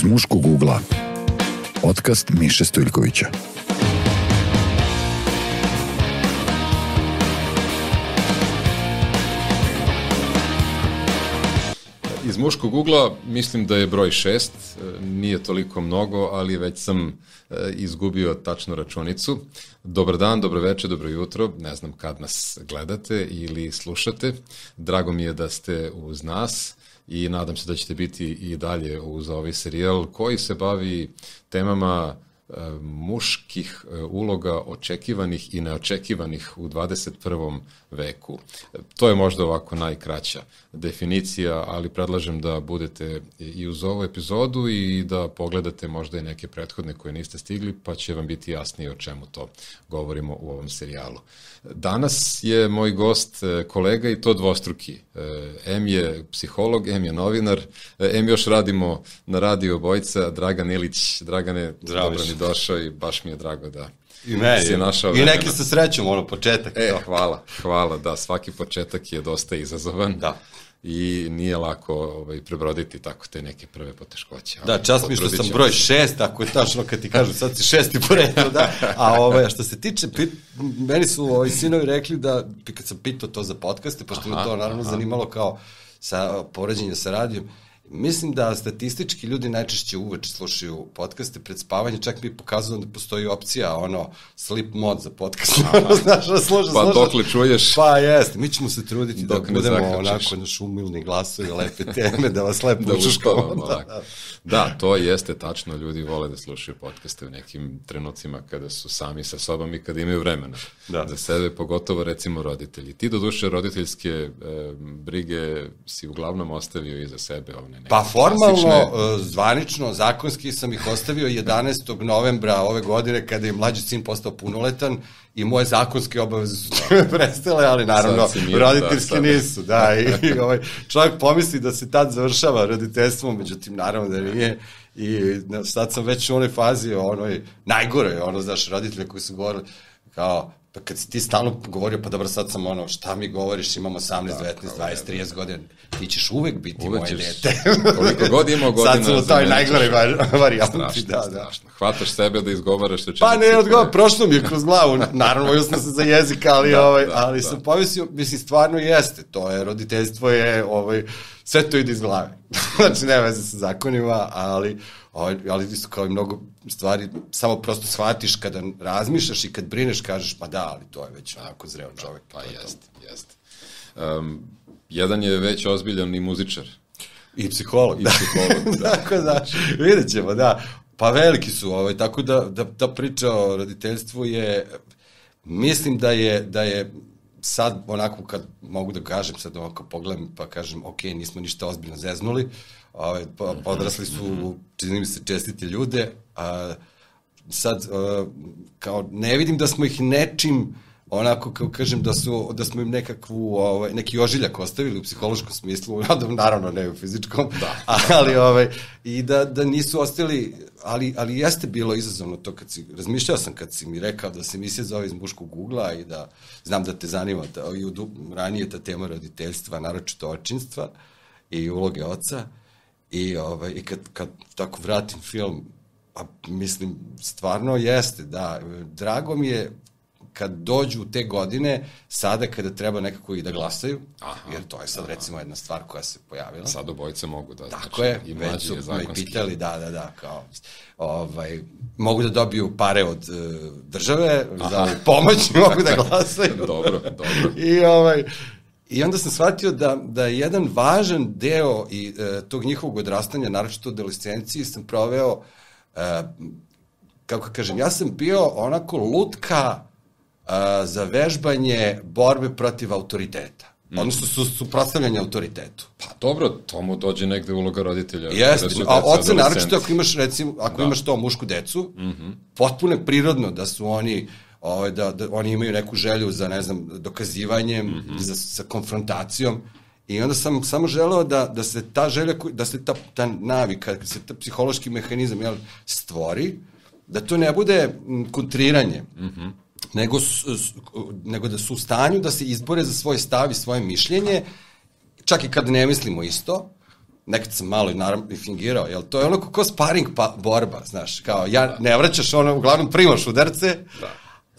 Iz muškog ugla. Podcast Miše Stojljkovića. Iz muškog ugla mislim da je broj šest, e, nije toliko mnogo, ali već sam e, izgubio tačnu računicu. Dobar dan, dobro večer, dobro jutro, ne znam kad nas gledate ili slušate. Drago mi je da ste uz nas i nadam se da ćete biti i dalje uz ovaj serijal koji se bavi temama muških e, uloga očekivanih i neočekivanih u 21. veku. To je možda ovako najkraća definicija, ali predlažem da budete i uz ovu epizodu i da pogledate možda i neke prethodne koje niste stigli, pa će vam biti jasnije o čemu to govorimo u ovom serijalu. Danas je moj gost e, kolega i to dvostruki. M je psiholog, M je novinar, M još radimo na radio Bojca, Dragan Ilić. Dragane, Zdravo dobro došao i baš mi je drago da I meni. si našao I vremena. neki sa srećom, ono, početak. E, to. hvala, hvala, da, svaki početak je dosta izazovan. Da. I nije lako ovaj, prebroditi tako te neke prve poteškoće. Da, čast mi što sam broj šest, ako je tačno kad ti kažu sad si šesti po redu, da. A ove, što se tiče, pit, meni su ovi sinovi rekli da, kad sam pitao to za podcaste, pošto me Aha, to naravno aha. zanimalo kao sa poređenje sa radijom, Mislim da statistički ljudi najčešće uveče slušaju podcaste pred spavanje, čak mi je pokazano da postoji opcija, ono, sleep mod za podcast. Znaš, da slušaš, Pa slušaš. dokle čuješ, Pa jeste, mi ćemo se truditi Dok da budemo zakačiš. onako naš umilni glasovi, lepe teme, da vas lepo da. Da, Da, da, to jeste tačno, ljudi vole da slušaju podcaste u nekim trenucima kada su sami sa sobom i kada imaju vremena Da. za sebe, pogotovo recimo roditelji. Ti do duše roditeljske e, brige si uglavnom ostavio iza sebe one neke Pa formalno, klasične- zvanično, zakonski sam ih ostavio 11. novembra ove godine kada je mlađi sin postao punoletan i moje zakonske obaveze su time prestale, ali naravno Sad si miran, roditeljske da, nisu. Da, i, i ovaj, čovjek pomisli da se tad završava roditeljstvo, međutim naravno da nije. I sad sam već u onoj fazi, onoj najgoroj, ono, znaš, roditelje koji su govorili kao, pa kad si ti stalno govorio, pa dobro, sad sam ono, šta mi govoriš, imamo 18, 19, 20, 30 godina, ti ćeš uvek biti Uvek moje ćeš- dete. koliko god imao godina Sad sam u toj najgore varijanti, Strašno, da, da. strašno. Hvataš sebe da izgovaraš rečenice. Pa ne, odgovor, prošlo mi je kroz glavu, naravno, još sam se za jezik, ali, Da, ovaj, da, ali da. sam pomislio, mislim, stvarno jeste, to je, roditeljstvo je, ovaj, sve to ide iz glave. znači, nema veze sa zakonima, ali, ali isto kao i mnogo stvari, samo prosto shvatiš kada razmišljaš i kad brineš, kažeš, pa da, ali to je već onako zreo čovek. Pa jeste, jeste. Um, jedan je već ozbiljan i muzičar. I psiholog, I da. psiholog, da. tako da, vidjet ćemo, da. Pa veliki su, ovaj, tako da, da ta priča o roditeljstvu je, mislim da je, da je sad onako kad mogu da kažem, sad ovako pogledam pa kažem, ok, nismo ništa ozbiljno zeznuli, ovaj, pa, pa odrasli su, čini mi se, čestiti ljude, a sad, uh, kao, ne vidim da smo ih nečim, onako kao kažem da su da smo im nekakvu ovaj neki ožiljak ostavili u psihološkom smislu naravno ne u fizičkom da, ali ovaj i da da nisu ostali ali ali jeste bilo izazovno to kad si razmišljao sam kad si mi rekao da se emisija zove iz muškog ugla i da znam da te zanima da i u, ranije ta tema roditeljstva naročito očinstva i uloge oca i ovaj i kad kad tako vratim film a mislim stvarno jeste da drago mi je kad dođu te godine, sada kada treba nekako i da glasaju, Aha, jer to je sad recimo jedna stvar koja se pojavila. Sad obojice mogu da... Tako znači, je, i već su me pitali, da, da, da, kao, ovaj, mogu da dobiju pare od uh, države za pomoć, mogu da glasaju. dobro, dobro. I, ovaj, I onda sam shvatio da, da je jedan važan deo i e, tog njihovog odrastanja, naročito u adolescenciji, sam proveo, e, kako kažem, ja sam bio onako lutka e, za vežbanje borbe protiv autoriteta. Odnosno su, suprotstavljanje autoritetu. Pa dobro, to mu dođe negde uloga roditelja. Jeste, su a oca naročito ako imaš recimo, ako Da. imaš to mušku decu, mm -hmm. potpuno je prirodno da su oni ovaj, da, da oni imaju neku želju za, ne znam, dokazivanjem, mm -hmm. za, sa konfrontacijom. I onda sam samo želeo da, da se ta želja, da se ta, ta navika, da se ta psihološki mehanizam jel, stvori, da to ne bude kontriranje, mm -hmm. nego, s, s, nego da su u stanju da se izbore za svoj stav i svoje mišljenje, čak i kad ne mislimo isto, nekad sam malo i naravno i fingirao, jel to je ono kao sparing pa, borba, znaš, kao ja ne vraćaš ono, uglavnom primaš udarce, da.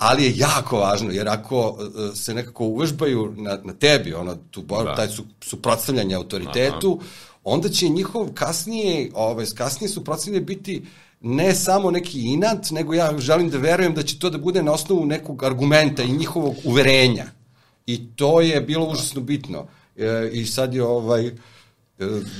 Ali je jako važno, jer ako uh, se nekako uvežbaju na, na tebi, ono, tu borbu, da. taj su, suprotstavljanje autoritetu, Aha. onda će njihov kasnije, ovaj, kasnije suprotstavljanje biti ne samo neki inat, nego ja želim da verujem da će to da bude na osnovu nekog argumenta i njihovog uverenja. I to je bilo užasno bitno. E, I sad je ovaj,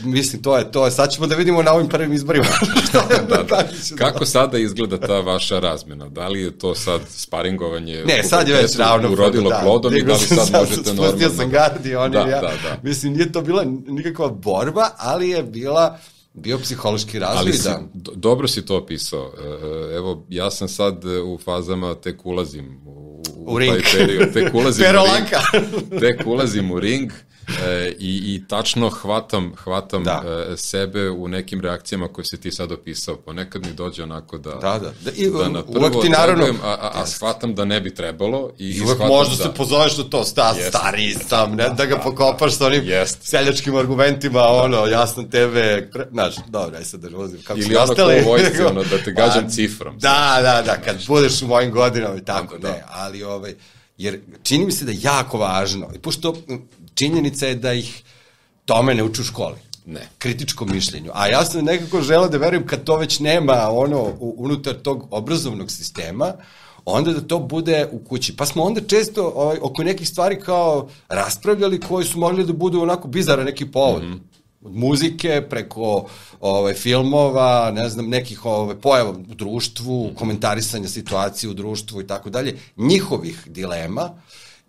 mislim, to je to. Sad ćemo da vidimo na ovim prvim izborima. da, da. da. Kako sada izgleda ta vaša razmena? Da li je to sad sparingovanje? Ne, sad je već ravno. Urodilo da, plodom i da li sad, sad možete normalno? Spustio sam gardi, on da, ja. Da, da. Mislim, nije to bila nikakva borba, ali je bila bio psihološki razvoj, Ali si, da. dobro si to opisao. E, e, evo, ja sam sad u fazama, tek ulazim u, u, u ring. taj period, tek ulazim u ring. Tek ulazim u ring e, i, i tačno hvatam, hvatam da. e, sebe u nekim reakcijama koje si ti sad opisao. Ponekad mi dođe onako da, da, da. da, I, da na prvo ti naravno, a, a, a shvatam da ne bi trebalo. I, I uvek možda da, se pozoveš na to, sta, jest, stari sam, ne, da ga pokopaš sa onim jest. seljačkim argumentima, da. ono, ja sam tebe, znaš, dobro, aj sad da vozim. Kako Ili ono ko u vojsci, ono, da te gađam pa, cifrom. Da, da, da, kad budeš u mojim godinama i tako, da. ne, ali ovaj, jer čini mi se da je jako važno, i pošto činjenica je da ih tome ne uče u školi. Ne. Kritičkom mišljenju. A ja sam nekako želeo da verujem kad to već nema ono unutar tog obrazovnog sistema, onda da to bude u kući. Pa smo onda često ovaj, oko nekih stvari kao raspravljali koji su mogli da budu onako bizara neki povod. Mm -hmm od muzike preko ovaj filmova, ne znam, nekih ovaj pojava u društvu, komentarisanja situacije u društvu i tako dalje, njihovih dilema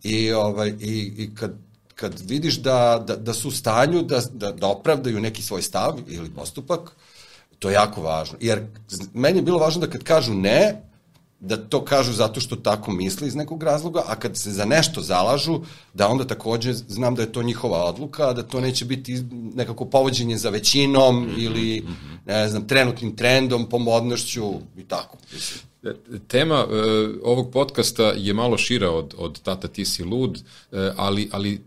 i ovaj i i kad kad vidiš da, da, da su u stanju da, da, da opravdaju neki svoj stav ili postupak, to je jako važno. Jer meni je bilo važno da kad kažu ne, da to kažu zato što tako misle iz nekog razloga, a kad se za nešto zalažu, da onda takođe znam da je to njihova odluka, da to neće biti nekako povođenje za većinom -hmm. ili, ne znam, trenutnim trendom, pomodnošću i tako. Mislim. Tema e, ovog podcasta je malo šira od, od Tata ti si lud, e, ali, ali e,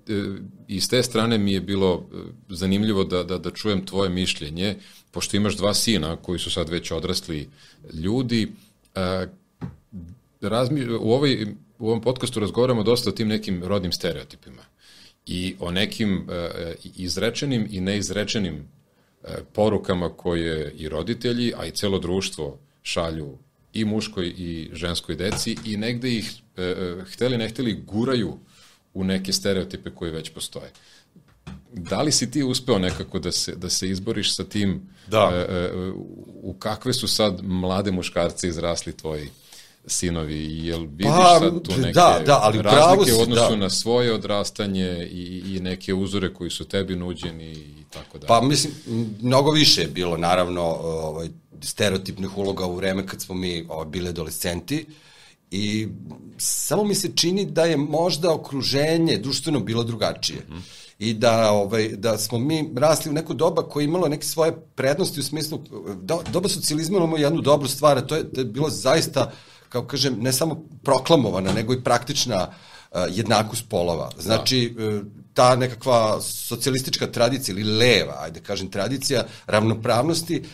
i s te strane mi je bilo e, zanimljivo da, da, da čujem tvoje mišljenje, pošto imaš dva sina koji su sad već odrasli ljudi, e, razmi, u, ovoj, u ovom podcastu razgovaramo dosta o tim nekim rodnim stereotipima i o nekim e, izrečenim i neizrečenim e, porukama koje i roditelji, a i celo društvo šalju i muškoj i ženskoj deci i negde ih, e, e, hteli ne hteli, guraju u neke stereotipe koji već postoje. Da li si ti uspeo nekako da se, da se izboriš sa tim da. E, e, u kakve su sad mlade muškarce izrasli tvoji sinovi, jel vidiš pa, sad tu neke da, da, ali razlike u odnosu da. na svoje odrastanje i, i neke uzore koji su tebi nuđeni i tako da. Pa mislim, mnogo više je bilo naravno ovaj, stereotipnih uloga u vreme kad smo mi ovaj, bili adolescenti i samo mi se čini da je možda okruženje društveno bilo drugačije. Mm i da ovaj da smo mi rasli u neko doba koje je imalo neke svoje prednosti u smislu do, doba socijalizma imamo jednu dobru stvar, a to je da je bilo zaista kao kažem ne samo proklamovana nego i praktična uh, jednakost polova. Znači da. ta nekakva socijalistička tradicija ili leva, ajde kažem tradicija ravnopravnosti uh,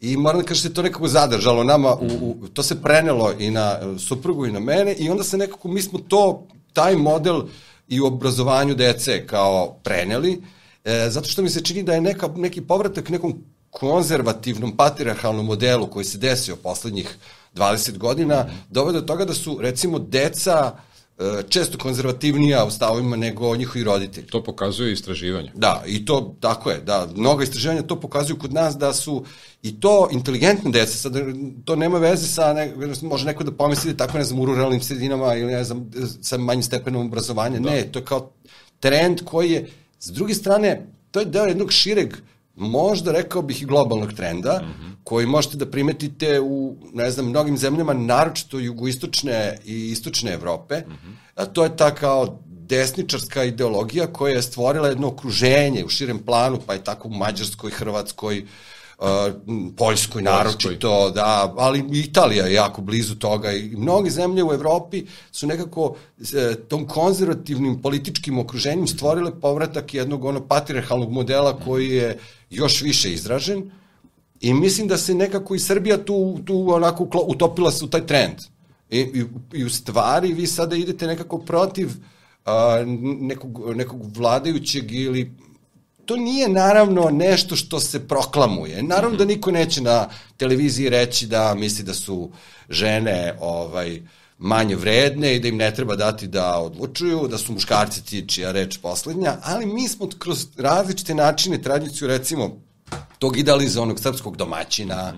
I moram da kažem da se to nekako zadržalo nama, u, u, to se prenelo i na e, suprugu i na mene i onda se nekako, mi smo to, taj model i u obrazovanju dece kao preneli, e, zato što mi se čini da je neka, neki povratak nekom konzervativnom patriarhalnom modelu koji se desio poslednjih 20 godina, dovede do toga da su, recimo, deca često konzervativnija u stavovima nego njihovi roditelji. To pokazuje istraživanje. Da, i to tako je, da, mnoga istraživanja to pokazuju kod nas da su i to inteligentne dece, sad to nema veze sa, ne, može neko da pomisli da tako, ne znam, u ruralnim sredinama ili ne znam, sa manjim stepenom obrazovanja, da. ne, to je kao trend koji je, s druge strane, to je deo jednog šireg možda rekao bih i globalnog trenda, mm -hmm. koji možete da primetite u, ne znam, mnogim zemljama, naročito jugoistočne i istočne Evrope, mm -hmm. a to je ta kao desničarska ideologija koja je stvorila jedno okruženje u širem planu, pa je tako u Mađarskoj, Hrvatskoj, uh, Poljskoj naročito, da, ali Italija je jako blizu toga i mnoge zemlje u Evropi su nekako e, tom konzervativnim političkim okruženjem stvorile povratak jednog ono patriarhalnog modela koji je još više izražen i mislim da se nekako i Srbija tu, tu onako utopila se u taj trend. I, i, i u stvari vi sada idete nekako protiv a, nekog, nekog vladajućeg ili to nije naravno nešto što se proklamuje. Naravno da niko neće na televiziji reći da misli da su žene ovaj manje vredne i da im ne treba dati da odlučuju, da su muškarci ti čija reč poslednja, ali mi smo kroz različite načine tradiciju recimo tog idealizovanog srpskog domaćina,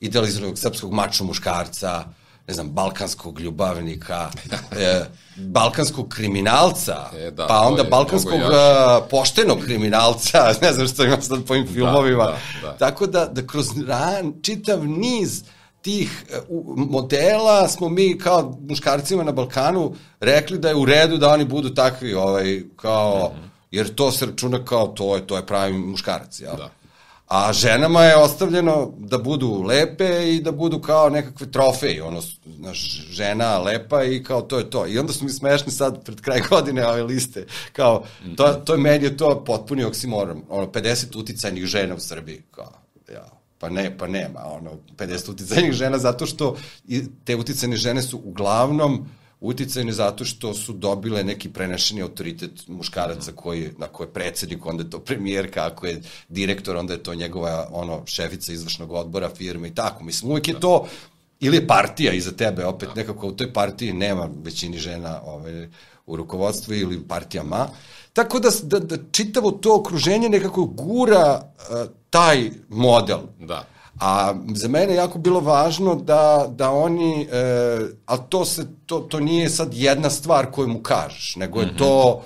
idealizovanog srpskog mačo muškarca, ne znam, balkanskog ljubavnika, e, balkanskog kriminalca, e, da, pa onda balkanskog uh, poštenog kriminalca, ne znam što imam sad po ovim da, filmovima. Da, da, da. Tako da, da kroz ran, čitav niz tih uh, modela smo mi kao muškarcima na Balkanu rekli da je u redu da oni budu takvi, ovaj, kao, mm -hmm. jer to se računa kao to je, to je pravi muškarac, jel? Da. A ženama je ostavljeno da budu lepe i da budu kao nekakve trofeji, ono, znaš, žena lepa i kao to je to. I onda su mi smešni sad pred kraj godine ove liste, kao, to, to je meni je to potpuni oksimoron, ono, 50 uticajnih žena u Srbiji, kao, ja, pa ne, pa nema, ono, 50 uticajnih žena zato što te uticajne žene su uglavnom uh, uticajne zato što su dobile neki prenešeni autoritet muškaraca koji, na koje je predsednik, onda je to premijerka, ako je direktor, onda je to njegova ono, šefica izvršnog odbora firme i tako. Mislim, uvijek je to ili je partija iza tebe, opet da. nekako u toj partiji nema većini žena ovaj, u rukovodstvu ili partijama. Tako da, da, da čitavo to okruženje nekako gura uh, taj model. Da. A za mene je jako bilo važno da, da oni, e, ali to, se, to, to nije sad jedna stvar koju mu kažeš, nego je mm -hmm. to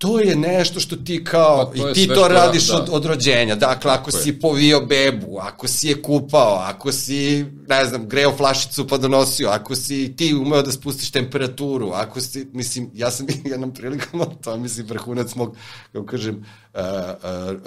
to je nešto što ti kao, pa i ti to radiš da. od, od rođenja. Dakle, ako Tako si je. povio bebu, ako si je kupao, ako si, ne znam, greo flašicu pa donosio, ako si ti umeo da spustiš temperaturu, ako si, mislim, ja sam jednom prilikom, to mislim, vrhunac mog, kako kažem, uh,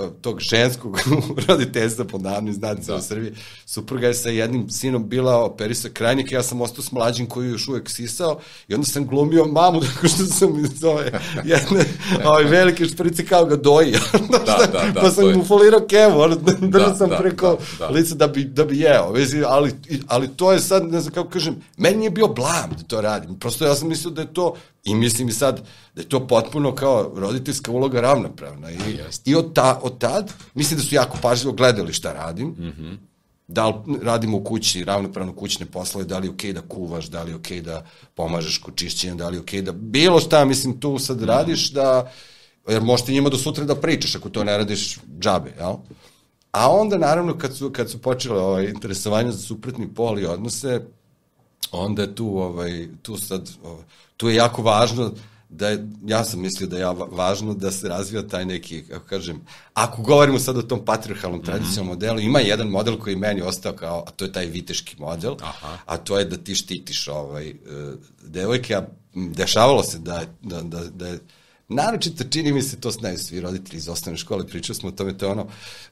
uh, tog ženskog roditeljstva pod navnim znacima da. u Srbiji. Supruga je sa jednim sinom bila operisa krajnik, ja sam ostao s mlađim koji je još uvek sisao i onda sam glumio mamu tako što sam iz ove jedne ovaj, velike šprice kao ga doji. da, da, da, pa sam mu folirao kevu, ono, da, sam da, preko da, da. lica da bi, da bi jeo. Ali, ali to je sad, ne znam kako kažem, meni je bio blam da to radim. Prosto ja sam mislio da je to I mislim i sad da je to potpuno kao roditeljska uloga ravnopravna. I, i od, ta, od tad, mislim da su jako pažljivo gledali šta radim. Mm -hmm. Da li radimo u kući ravnopravno kućne poslove, da li je okej okay da kuvaš, da li je okej okay da pomažeš kod čišćenja, da li je okej okay da bilo šta, mislim, tu sad mm -hmm. radiš da, jer možete njima do sutra da pričaš ako to ne radiš džabe, jel? A onda, naravno, kad su, kad su počele ovaj, interesovanja za suprotni pol i odnose, onda je tu, ovaj, tu sad, ovaj, tu je jako važno da je, ja sam mislio da je važno da se razvija taj neki, kako kažem, ako govorimo sad o tom patriarhalnom mm -hmm. tradicionalnom modelu, ima jedan model koji meni ostao kao, a to je taj viteški model, Aha. a to je da ti štitiš ovaj, uh, devojke, a dešavalo se da, da, da, da je Naročito čini mi se, to znaju svi roditelji iz osnovne škole, pričao smo o tome, to je ono,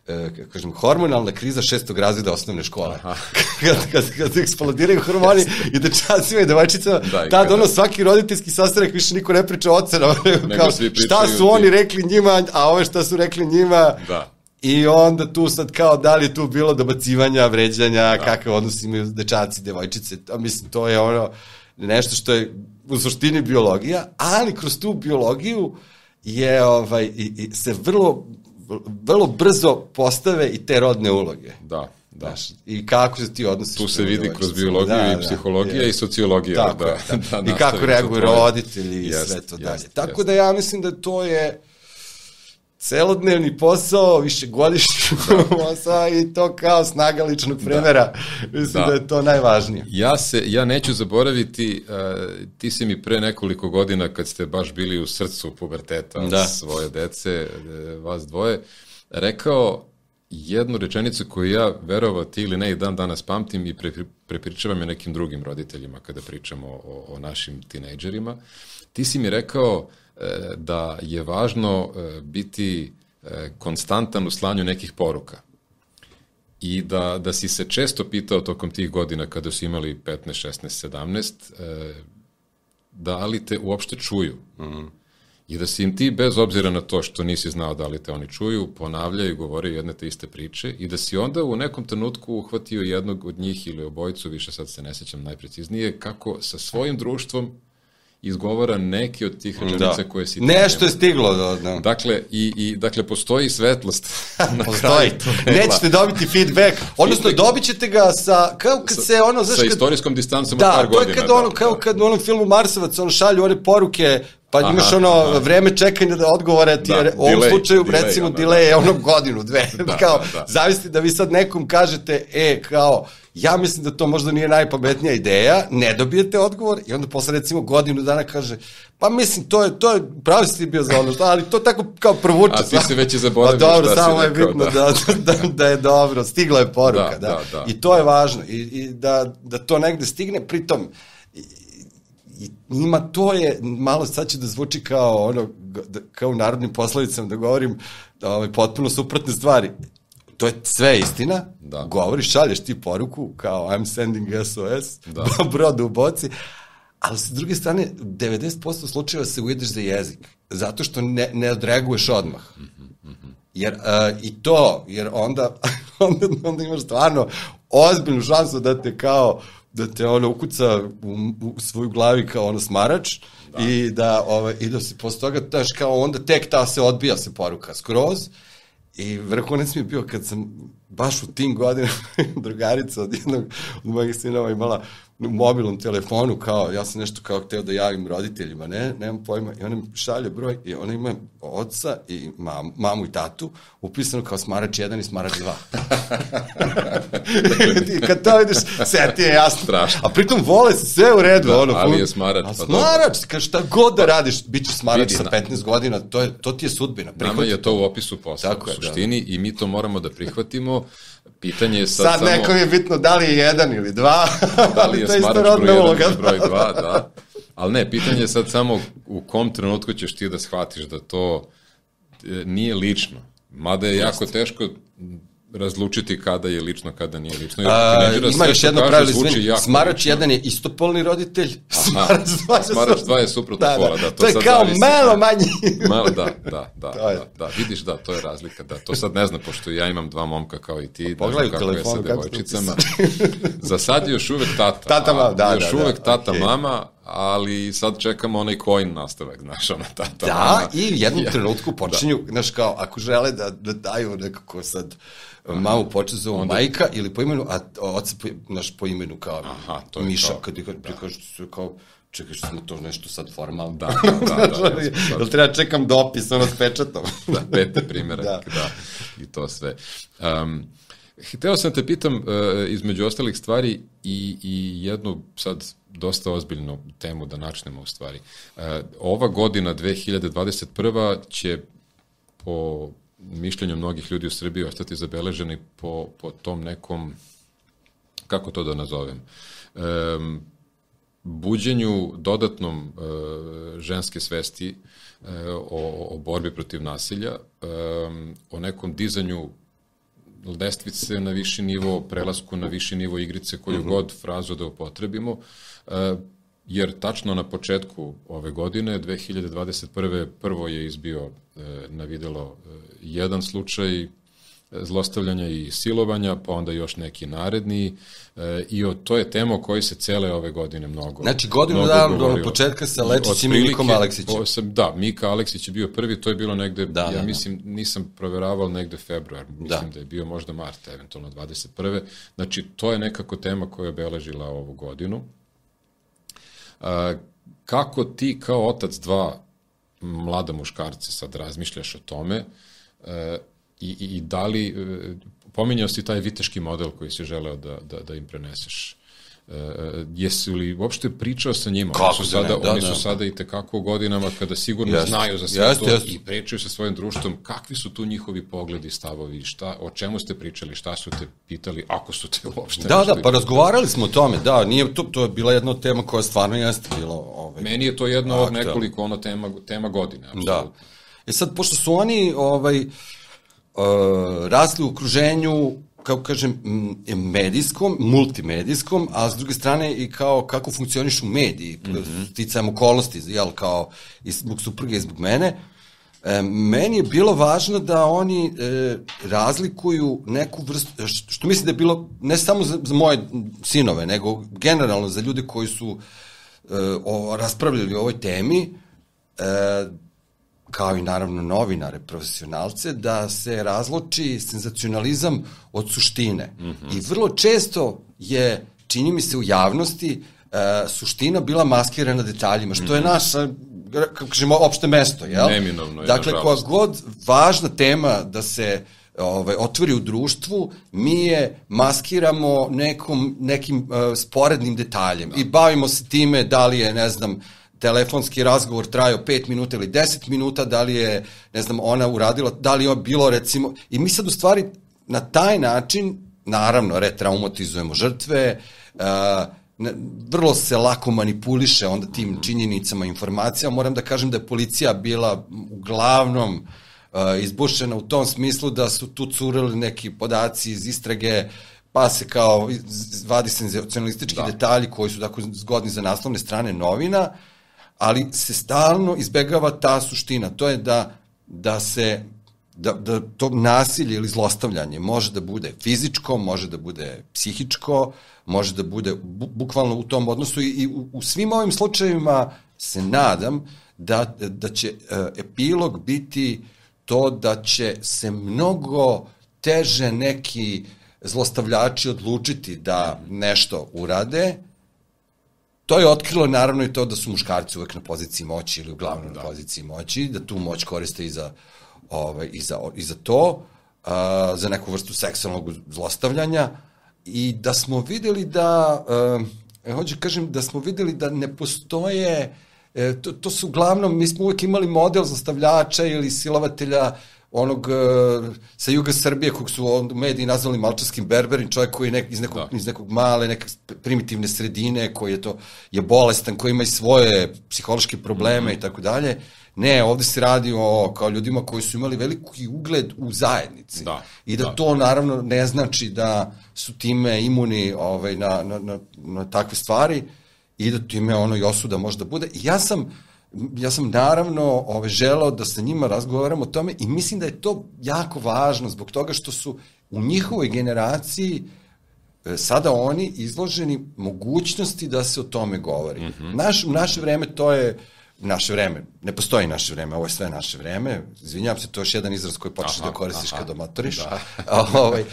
e, kažem, hormonalna kriza šestog razreda osnovne škole. kad, kad, kad eksplodiraju hormoni i dečacima i devojčicama, da, tad kada... ono svaki roditeljski sastanak više niko ne priča o ocenama, kao šta su oni rekli njima, a ove šta su rekli njima, da. I onda tu sad kao da li je tu bilo dobacivanja, vređanja, da. kakve odnosi imaju dečaci, devojčice, a mislim to je ono nešto što je u suštini biologija, ali kroz tu biologiju je ovaj i, i se vrlo vrlo brzo postave i te rodne uloge. Da. Da. Znaš, I kako se ti odnosiš? Tu se vidi kroz biologiju da, i da, psihologija da, i sociologija. Tako, da, da, da I kako reaguju roditelji i sve to dalje. Jest, Tako jest. da ja mislim da to je celodnevni posao, višegodišnji i to kao snaga ličnog premera. Da. Mislim da. da je to najvažnije. Ja, se, ja neću zaboraviti, uh, ti si mi pre nekoliko godina kad ste baš bili u srcu puberteta da. svoje dece, e, vas dvoje, rekao jednu rečenicu koju ja verovao ti ili ne i dan danas pamtim i pre, prepričavam je nekim drugim roditeljima kada pričamo o, o našim tinejdžerima. Ti si mi rekao E, da je važno e, biti e, konstantan u slanju nekih poruka. i da, da si se često pitao tokom tih godina kada su imali 15, 16, 17, e, da li te uopšte čuju. Mm -hmm. I da si im ti, bez obzira na to što nisi znao da li te oni čuju, ponavljaju i govore jedne te iste priče i da si onda u nekom trenutku uhvatio jednog od njih ili obojicu, više sad se ne sećam najpreciznije, kako sa svojim društvom izgovara neki od tih rečenica da. koje si... Nešto je stiglo. Da, da. Dakle, i, i, dakle, postoji svetlost. na postoji. Nećete dobiti feedback. Odnosno, feedback. dobit ćete ga sa... Kao kad sa, se ono... Znaš, sa kad, istorijskom distancom da, par godina. Da, to je kad ono, kao kad u onom filmu Marsovac, ono šalju one poruke Pa aha, imaš ono aha. vreme čekanja da odgovore ti, da, u ovom delay, slučaju delay, recimo onda, delay je ono godinu, dve. Da, kao, da, da. zavisli da vi sad nekom kažete, e, kao, ja mislim da to možda nije najpametnija ideja, ne dobijete odgovor i onda posle recimo godinu dana kaže, pa mislim, to je, to je, pravi si ti bio za ono, ali to tako kao provuče. A ti se već i zaboravio pa, dobro, šta samo je bitno da. Da, da, da je dobro, stigla je poruka, da, da. da, da. I to je važno, i, i da, da to negde stigne, pritom, i ima to je, malo sad će da zvuči kao ono, da, kao u narodnim poslovicama da govorim da, ovaj, potpuno suprotne stvari. To je sve istina, da. govoriš, šalješ ti poruku kao I'm sending SOS, da. brod u boci, ali sa druge strane, 90% slučajeva se ujedeš za jezik, zato što ne, ne odreaguješ odmah. Mm -hmm. Jer, uh, i to, jer onda, onda, onda imaš stvarno ozbiljnu šansu da te kao da te ono ukuca u, u svoju glavi kao ono smarač da. i da ovaj i da se posle toga daš kao onda tek ta se odbija se poruka skroz i vrhunac mi je bio kad sam baš u tim godinama drugarica od jednog od mojih sinova imala u mobilnom telefonu, kao, ja sam nešto kao hteo da javim roditeljima, ne, nemam pojma, i ona mi šalje broj, i ona ima oca i mam, mamu i tatu, upisano kao smarač 1 i smarač 2. I kad to vidiš, sve ti je jasno. Strašno. A pritom vole se sve u redu. Da, ono, ali je smarač. A pa smarač, pa kad šta god da radiš, bit će smarač sa 15 godina, to, je, to ti je sudbina. Prihvati Nama je to u opisu posla, Tako u da. suštini, da. i mi to moramo da prihvatimo. Pitanje je sad, sad samo... nekom je bitno da li je jedan ili dva. Da li je smarač broj jedan ili broj dva, da. Ali ne, pitanje je sad samo u kom trenutku ćeš ti da shvatiš da to e, nije lično. Mada je jako teško razlučiti kada je lično, kada nije lično. A, ima još jedno pravilo, izvini, smarač jedan je istopolni roditelj, smarač dva je, smarač dva je suprotno da, pola. Da, to, to je kao zavisi. malo manji. malo, da, da, da, da, da, vidiš da, to je razlika, da, to sad ne znam, pošto ja imam dva momka kao i ti, pa, Pogledaj kako telefon, je sa devojčicama. Za sad je još uvek tata. Tata mama, da, još da, uvek da, tata okay. mama, ali sad čekamo onaj coin nastavak, znaš, ona da, mama. Da, i u jednom trenutku počinju, da. znaš, kao, ako žele da, da daju nekako sad mamu počne zovu onda... majka ili po imenu, a oca po, naš po imenu kao Aha, to je Miša, kad, kad da. prikažu se kao čekaj što smo to nešto sad formalno. Da, da, da. da, da Jel treba čekam dopis, ono s pečatom? da, pete primere, da. da, i to sve. Um, Hteo sam te pitam, uh, između ostalih stvari, i, i jednu sad dosta ozbiljnu temu da načnemo u stvari. Uh, ova godina, 2021. će po mišljenju mnogih ljudi u Srbiji ostati zabeleženi po, po tom nekom, kako to da nazovem, um, buđenju dodatnom e, ženske svesti e, o, o borbi protiv nasilja, e, o nekom dizanju lestvice na viši nivo, prelasku na viši nivo igrice, koju mm -hmm. god frazu da upotrebimo, e, jer tačno na početku ove godine, 2021. prvo je izbio e, na videlo e, jedan slučaj zlostavljanja i silovanja, pa onda još neki naredni e, i o, to je tema o kojoj se cele ove godine mnogo Znači godinu dana do početka sa Lečićim i Mikom Aleksićem. Sam, da, Mika Aleksić je bio prvi, to je bilo negde, da, ja da, da. mislim, da. nisam proveravao negde februar, mislim da. da je bio možda mart, eventualno 21. Znači, to je nekako tema koja je obeležila ovu godinu. A, kako ti kao otac dva mlada muškarca sad razmišljaš o tome, e, i, i, i da li, e, pominjao si taj viteški model koji si želeo da, da, da im preneseš. Uh, jesi li uopšte pričao sa njima? Kako oni su sada, da, da, oni da. su sada i tekako u godinama kada sigurno jest, znaju za sve jest, to jest. i pričaju sa svojim društvom. Kakvi su tu njihovi pogledi, stavovi, šta, o čemu ste pričali, šta su te pitali, ako su te uopšte Da, da, pa razgovarali smo o tome, da, nije to, to je bila jedna tema koja stvarno jeste bilo... Ovaj, Meni je to jedno od nekoliko ono tema, tema godine. Absolutno. Da. E sad, pošto su oni ovaj, uh, rasli u okruženju kako kažem, medijskom, multimedijskom, a s druge strane i kao kako funkcionišu mediji, mm -hmm. sticajem okolnosti, jel, kao i zbog supruge i zbog mene, E, meni je bilo važno da oni e, razlikuju neku vrstu, što mislim da je bilo ne samo za, za moje sinove, nego generalno za ljude koji su e, o, raspravljali o ovoj temi, e, kao i naravno novinare, profesionalce, da se razloči senzacionalizam od suštine. Mm -hmm. I vrlo često je, čini mi se u javnosti, e, suština bila maskirana detaljima, što mm -hmm. je mhm. naša kako kažemo, opšte mesto, jel? Neminovno je, Dakle, koja god važna tema da se ovaj, otvori u društvu, mi je maskiramo nekom, nekim uh, sporednim detaljem da. i bavimo se time da li je, ne znam, telefonski razgovor trajao 5 minuta ili 10 minuta, da li je, ne znam, ona uradila, da li je bilo, recimo, i mi sad u stvari na taj način, naravno, retraumatizujemo žrtve, uh, vrlo se lako manipuliše onda tim mhm. činjenicama, informacijama. Moram da kažem da je policija bila uglavnom uh, izbušena u tom smislu da su tu curili neki podaci iz istrage, pa se kao vadi senzacionalistički da. detalji koji su dakle zgodni za naslovne strane novina, ali se stalno izbegava ta suština. To je da, da se da, da to nasilje ili zlostavljanje može da bude fizičko, može da bude psihičko, može da bude bu, bukvalno u tom odnosu i, i u, u svim ovim slučajevima se nadam da, da će uh, epilog biti to da će se mnogo teže neki zlostavljači odlučiti da nešto urade, To je otkrilo naravno i to da su muškarci uvek na poziciji moći ili uglavnom da. na poziciji moći, da tu moć koriste i za ovaj, i, za, i za to, a, za neku vrstu seksualnog zlostavljanja i da smo videli da, e, hoću kažem, da smo videli da ne postoje, e, to, to su uglavnom, mi smo uvek imali model zlostavljača ili silovatelja onog uh, sa juga Srbije kog su on, mediji nazvali malčarskim berberim, čovjek koji je nek, iz, nekog, da. iz nekog male, neke primitivne sredine, koji je to je bolestan, koji ima i svoje psihološke probleme -hmm. i tako dalje. Ne, ovde se radi o kao ljudima koji su imali veliki ugled u zajednici. Da, I da, da to naravno ne znači da su time imuni ovaj, na, na, na, na takve stvari i da time ono i osuda možda bude. I ja sam, ja sam naravno ovaj, želao da sa njima razgovaram o tome i mislim da je to jako važno zbog toga što su u njihovoj generaciji e, sada oni izloženi mogućnosti da se o tome govori. Mm -hmm. Naš, u naše vreme to je naše vreme. Ne postoji naše vreme, ovo je sve naše vreme. Izvinjavam se, to je još jedan izraz koji počneš da koristiš aha, kad motoriš. Da. ovaj,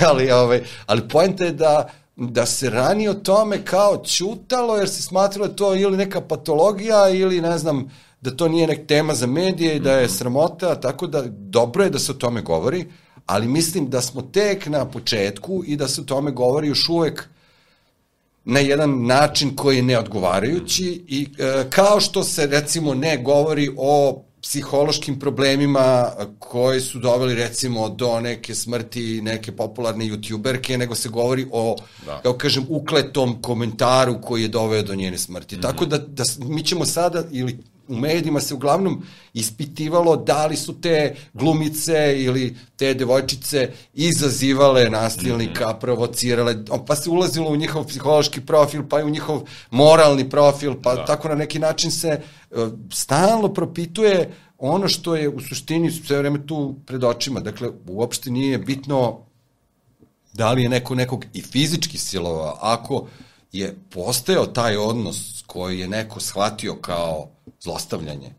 ali, ovaj, ali pojenta je da da se rani o tome kao čutalo jer se smatralo da to ili neka patologija ili ne znam da to nije nek tema za medije i da je mhm. sramota, tako da dobro je da se o tome govori, ali mislim da smo tek na početku i da se o tome govori još uvek na jedan način koji je neodgovarajući i e, kao što se recimo ne govori o psihološkim problemima koji su doveli recimo do neke smrti neke popularne youtuberke, nego se govori o, da. kao kažem, ukletom komentaru koji je doveo do njene smrti. Mm -hmm. Tako da, da mi ćemo sada, ili u medijima se uglavnom ispitivalo da li su te glumice ili te devojčice izazivale nasilnika, -hmm. provocirale, pa se ulazilo u njihov psihološki profil, pa i u njihov moralni profil, pa da. tako na neki način se uh, stalno propituje ono što je u suštini sve vreme tu pred očima. Dakle, uopšte nije bitno da li je neko nekog i fizički silovao. Ako je postao taj odnos koji je neko shvatio kao zlostavljanje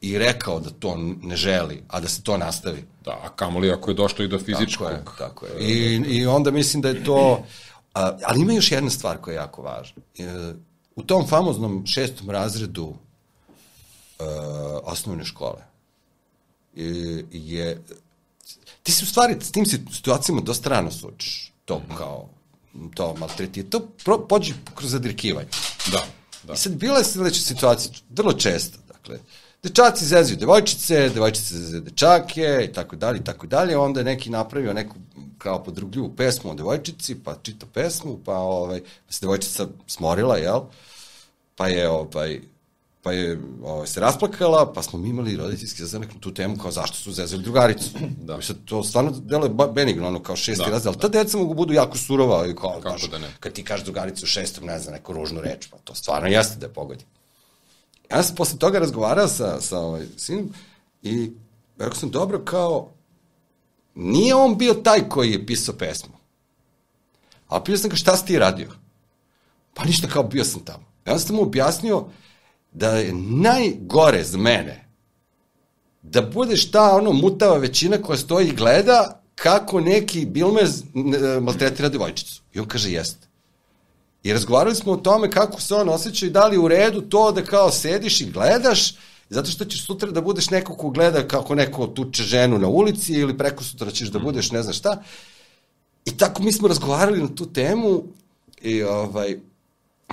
i rekao da to ne želi, a da se to nastavi. Da, a kamoli ako je došlo i do fizičkog. Tako je, tako je. I, I onda mislim da je to... A, ali ima još jedna stvar koja je jako važna. E, u tom famoznom šestom razredu e, osnovne škole je, je ti se u stvari s tim situacijama dosta rano sučiš to kao to maltretije, to pro, pođe kroz zadirkivanje. Da. Da. I sad bila je sledeća situacija, vrlo često, dakle, dečaci zezuju devojčice, devojčice zezuju dečake i tako dalje i tako dalje, onda je neki napravio neku kao podrugljivu pesmu o devojčici, pa čita pesmu, pa ovaj, pa se devojčica smorila, jel? Pa je ovaj, pa je ovaj, se rasplakala, pa smo mi imali roditeljski zazanak na tu temu kao zašto su zezali drugaricu. Da. Mislim, to stvarno deluje ba- benigno, ono kao šesti da, razred, ali ta deca mogu budu jako surova i kao, Kako znaš, da ne? kad ti kažeš drugaricu šestom, ne znam, neku ružnu reč, pa to stvarno jeste da je pogodi. Ja sam posle toga razgovarao sa, sa ovaj, sinom i rekao sam, dobro, kao, nije on bio taj koji je pisao pesmu. A pitao sam ga šta si ti radio? Pa ništa kao bio sam tamo. Ja sam mu objasnio da je najgore za mene da budeš ta ono mutava većina koja stoji i gleda kako neki bilmez maltretira devojčicu. I on kaže jeste. I razgovarali smo o tome kako se on osjeća i da li u redu to da kao sediš i gledaš, zato što ćeš sutra da budeš neko ko gleda kako neko tuče ženu na ulici ili preko sutra ćeš da budeš ne znam šta. I tako mi smo razgovarali na tu temu i ovaj,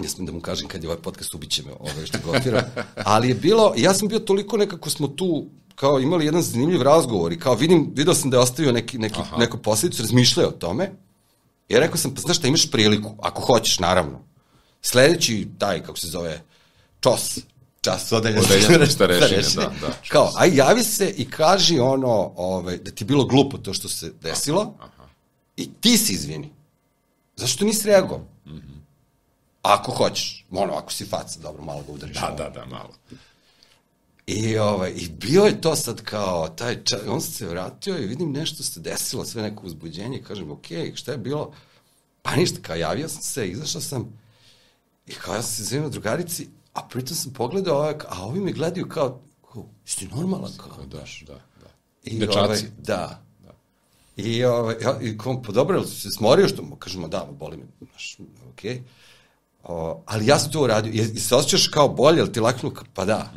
ne smem da mu kažem kad je ovaj podcast ubiće me ovaj, što gotira, ali je bilo, ja sam bio toliko nekako smo tu kao imali jedan zanimljiv razgovor i kao vidim, video sam da je ostavio neki, neki, Aha. neku posledicu, razmišljaju o tome i rekao sam, pa znaš šta, imaš priliku, ako hoćeš, naravno. Sledeći, taj, kako se zove, čos, čas odelja Odeljenje starešine, da, da. Kao, aj javi se i kaži ono, ovaj, da ti je bilo glupo to što se desilo Aha. i ti se izvini. Zašto nisi reagovao? Mhm. Ako hoćeš, ono, ako si faca, dobro, malo ga udariš. Da, da, da, malo. I, ovaj, I bio je to sad kao, taj ča, on se vratio i vidim nešto se desilo, sve neko uzbuđenje, kažem, ok, šta je bilo? Pa ništa, kao javio sam se, izašao sam i kao ja sam se zvijeno drugarici, a pritom sam pogledao, ovaj, a ovi me gledaju kao, kao, ti normalan, kao, Da, da, da. I, Dečaci. Ovaj, da. da. I, ovaj, ja, i kom, pa dobro, jel si se smorio što mu, kažemo, da, boli me, znaš, okej. Okay. O, ali ja sam to uradio, i, i se osjećaš kao bolje, jel ti laknu, pa da.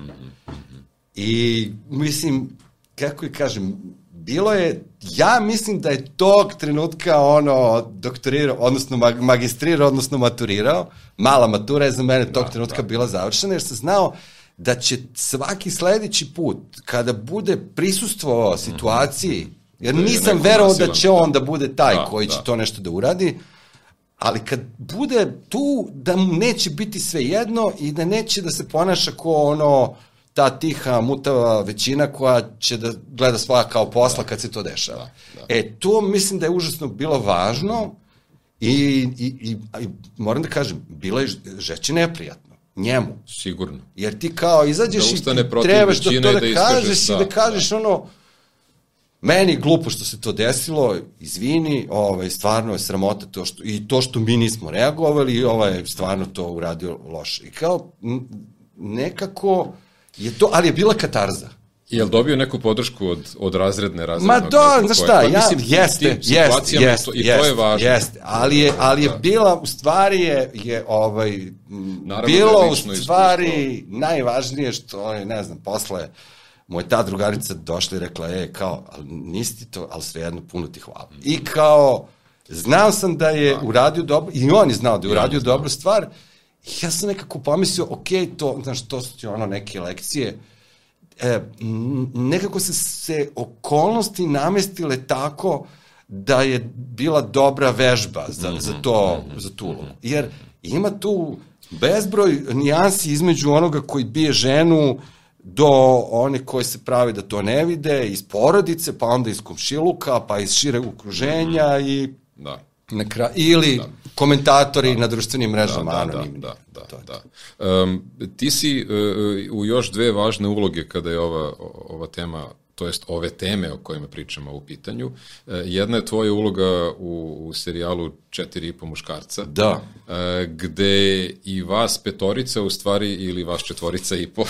I, mislim, kako i kažem, bilo je, ja mislim da je tog trenutka ono doktorirao, odnosno mag, magistrirao, odnosno maturirao. Mala matura je za mene tog da, trenutka da. bila završena, jer sam znao da će svaki sledeći put, kada bude prisustvovao situaciji, jer Da je nisam neko verovao da će on da bude taj Da, koji će da. to nešto da uradi, ali kad bude tu, da mu neće biti sve jedno i da neće da se ponaša ko ono, ta tiha, mutava većina koja će da gleda svoja kao posla kad se to dešava. Da, da. E, to mislim da je užasno bilo važno i, i, i, i moram da kažem, bilo je žeće neprijatno njemu. Sigurno. Jer ti kao izađeš Da i trebaš da to da, da kažeš i da, da kažeš ono, meni je glupo što se to desilo, izvini, ovaj, stvarno je sramota to što, i to što mi nismo reagovali, i ovaj je stvarno to uradio loše. I kao, nekako je to, ali je bila katarza. Jel dobio neku podršku od, od razredne razrednog? Ma da, znaš šta, pa ja, mislim, jeste, tim jeste, situacijama jeste, to- I to je važno. Jeste, ali je, ali je Da. bila, u stvari je, je ovaj, Naravno bilo da je u stvari najvažnije što je, ne znam, posle moja ta drugarica došla i rekla, e, kao, ali nisi ti to, ali svejedno puno ti hvala. I kao, znao sam da je uradio dobro, i on je znao da je uradio dobru stvar, ja sam nekako pomislio, ok, to, znaš, to su ti ono neke lekcije, e, nekako se, se okolnosti namestile tako da je bila dobra vežba za, za, to, za tu ulogu. Jer ima tu bezbroj nijansi između onoga koji bije ženu do one koji se pravi da to ne vide, iz porodice, pa onda iz komšiluka, pa iz šireg okruženja i Da. na kraju, ili komentatori na društvenim mrežama, da, da, anonimni. da, da, je da. Um, ti si uh, u još dve važne uloge kada je ova, ova tema to jest ove teme o kojima pričamo u pitanju. E, Jedna je tvoja uloga u, u serijalu Četiri i po muškarca. Da. E, gde i vas petorica u stvari ili vas četvorica i po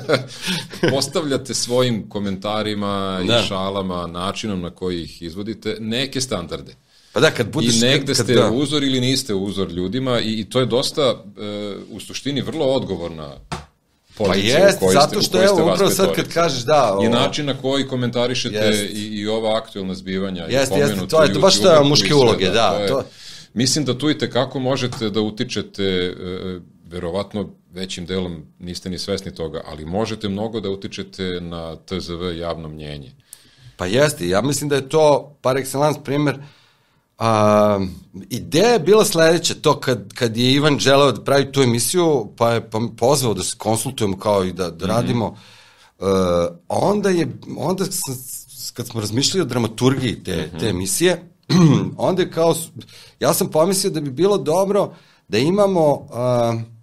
postavljate svojim komentarima Da. i šalama, načinom na koji ih izvodite, neke standarde. Pa da, kad budeš... I negde kad, kad, ste da. uzor ili niste uzor ljudima i, i to je dosta e, u suštini vrlo odgovorna Pa jest, ste, zato što evo, upravo sad kad kažeš da... I o- način na koji komentarišete Jest. i, i ova aktuelna zbivanja. i Jeste, jeste, pomenuto to je- to baš to je i muške uloge, da, to je- to- Mislim da tu i tekako možete da utičete, e, verovatno većim delom niste ni svesni toga, ali možete mnogo da utičete na TZV javno mnjenje. Pa jeste, ja mislim da je to par excellence primer A, ideja je bila sledeća, to kad, kad je Ivan želeo da pravi tu emisiju, pa je pa pozvao da se konsultujemo kao i da, da radimo, uh, onda je, onda sam, kad smo razmišljali o dramaturgiji te, te emisije, onda je kao, ja sam pomislio da bi bilo dobro da imamo uh,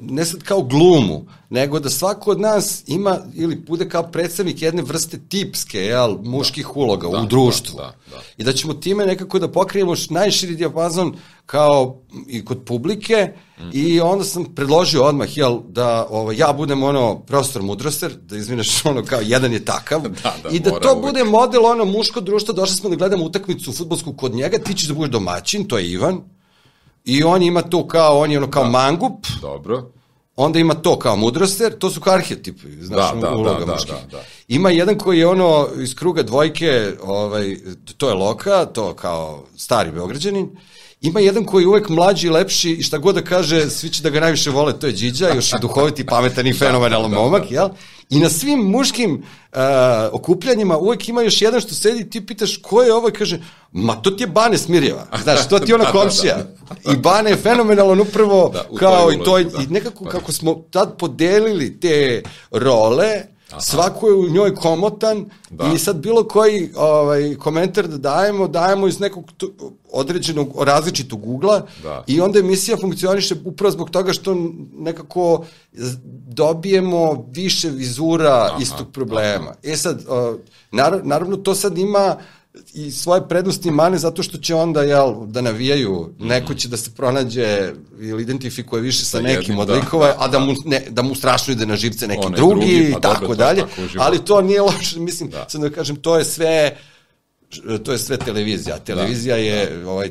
ne sad kao glumu, nego da svako od nas ima ili bude kao predstavnik jedne vrste tipske, jel, muških da. uloga da, u društvu. Da, da, da. I da ćemo time nekako da pokrijemo najširi dijapazon kao i kod publike mm. i onda sam predložio odmah, jel, da ovaj, ja budem ono profesor Mudroster, da izvineš ono kao jedan je takav da, da, i da to uvijek. bude model ono muško društvo, došli smo da gledamo utakmicu futbolsku kod njega, ti ćeš da budeš domaćin, to je Ivan, I on ima to kao, on je ono kao da. mangup. Dobro. Onda ima to kao mudroster, to su kao arhetipi, znaš, da, da, uloga da, muških. da, da, da. Ima jedan koji je ono iz kruga dvojke, ovaj, to je Loka, to kao stari beograđanin. Ima jedan koji je uvek mlađi i lepši i šta god da kaže, svi će da ga najviše vole, to je Điđa, još i duhoviti, pametan i fenomenalan da, da, momak, da, jel? I na svim muškim uh, okupljanjima uvek ima još jedan što sedi ti pitaš ko je ovo i kaže, ma to ti je Bane Smirjeva, znaš, to ti je ona komšija. I Bane je fenomenalan upravo da, kao i to, da. i nekako kako smo tad podelili te role, Aha. Svako je u njoj komotan da. i sad bilo koji ovaj, komentar da dajemo, dajemo iz nekog tu, određenog, različitog ugla da. i onda emisija funkcioniše upravo zbog toga što nekako dobijemo više vizura Aha. istog problema. Aha. E sad, naravno to sad ima i svoje prednosti i mane zato što će onda jel, da navijaju, neko će da se pronađe ili identifikuje više sa, nekim jednim, od da, likova, da, a da mu, ne, da mu strašno ide na živce neki One drugi, drugi pa tako dobro, dalje, to, ali to nije loše, mislim, da. sad da kažem, to je sve to je sve televizija. Televizija da, je da. ovaj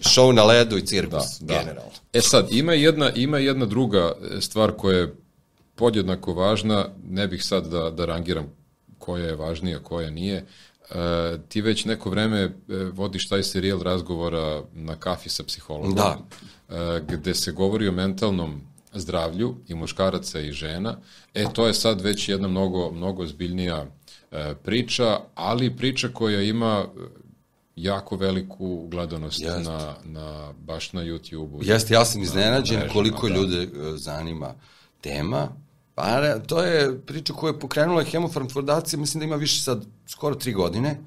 show na ledu i cirkus, da, da. generalno. E sad, ima jedna, ima jedna druga stvar koja je podjednako važna, ne bih sad da, da rangiram koja je važnija, koja nije, E, ti već neko vreme e, vodiš taj serijal razgovora na kafi sa psihologom. Da. E, gde se govori o mentalnom zdravlju i muškaraca i žena. E, to je sad već jedna mnogo, mnogo zbiljnija e, priča, ali priča koja ima jako veliku gledanost Jest. na, na, baš na YouTube-u. Jeste, ja sam iznenađen koliko da. ljude zanima tema Pa to je priča koja je pokrenula Hemofarm fondacija, mislim da ima više sad skoro tri godine.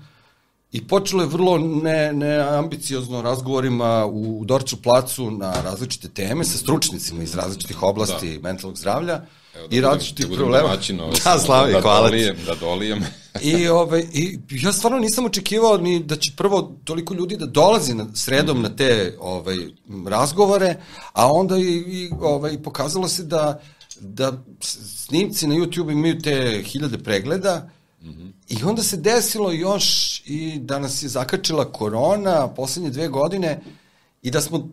I počelo je vrlo ne, neambiciozno razgovorima u Dorču placu na različite teme sa stručnicima iz različitih oblasti da. mentalnog zdravlja Evo, da i različitih da problema. Domaćino, da, slavi, da, hvala dolijem, da dolijem. I, ove, ovaj, I ja stvarno nisam očekivao ni da će prvo toliko ljudi da dolazi na, sredom mm. na te ovaj, razgovore, a onda i, i ovaj, pokazalo se da da snimci na YouTube imaju te hiljade pregleda mm -hmm. i onda se desilo još i da nas je zakačila korona poslednje dve godine i da smo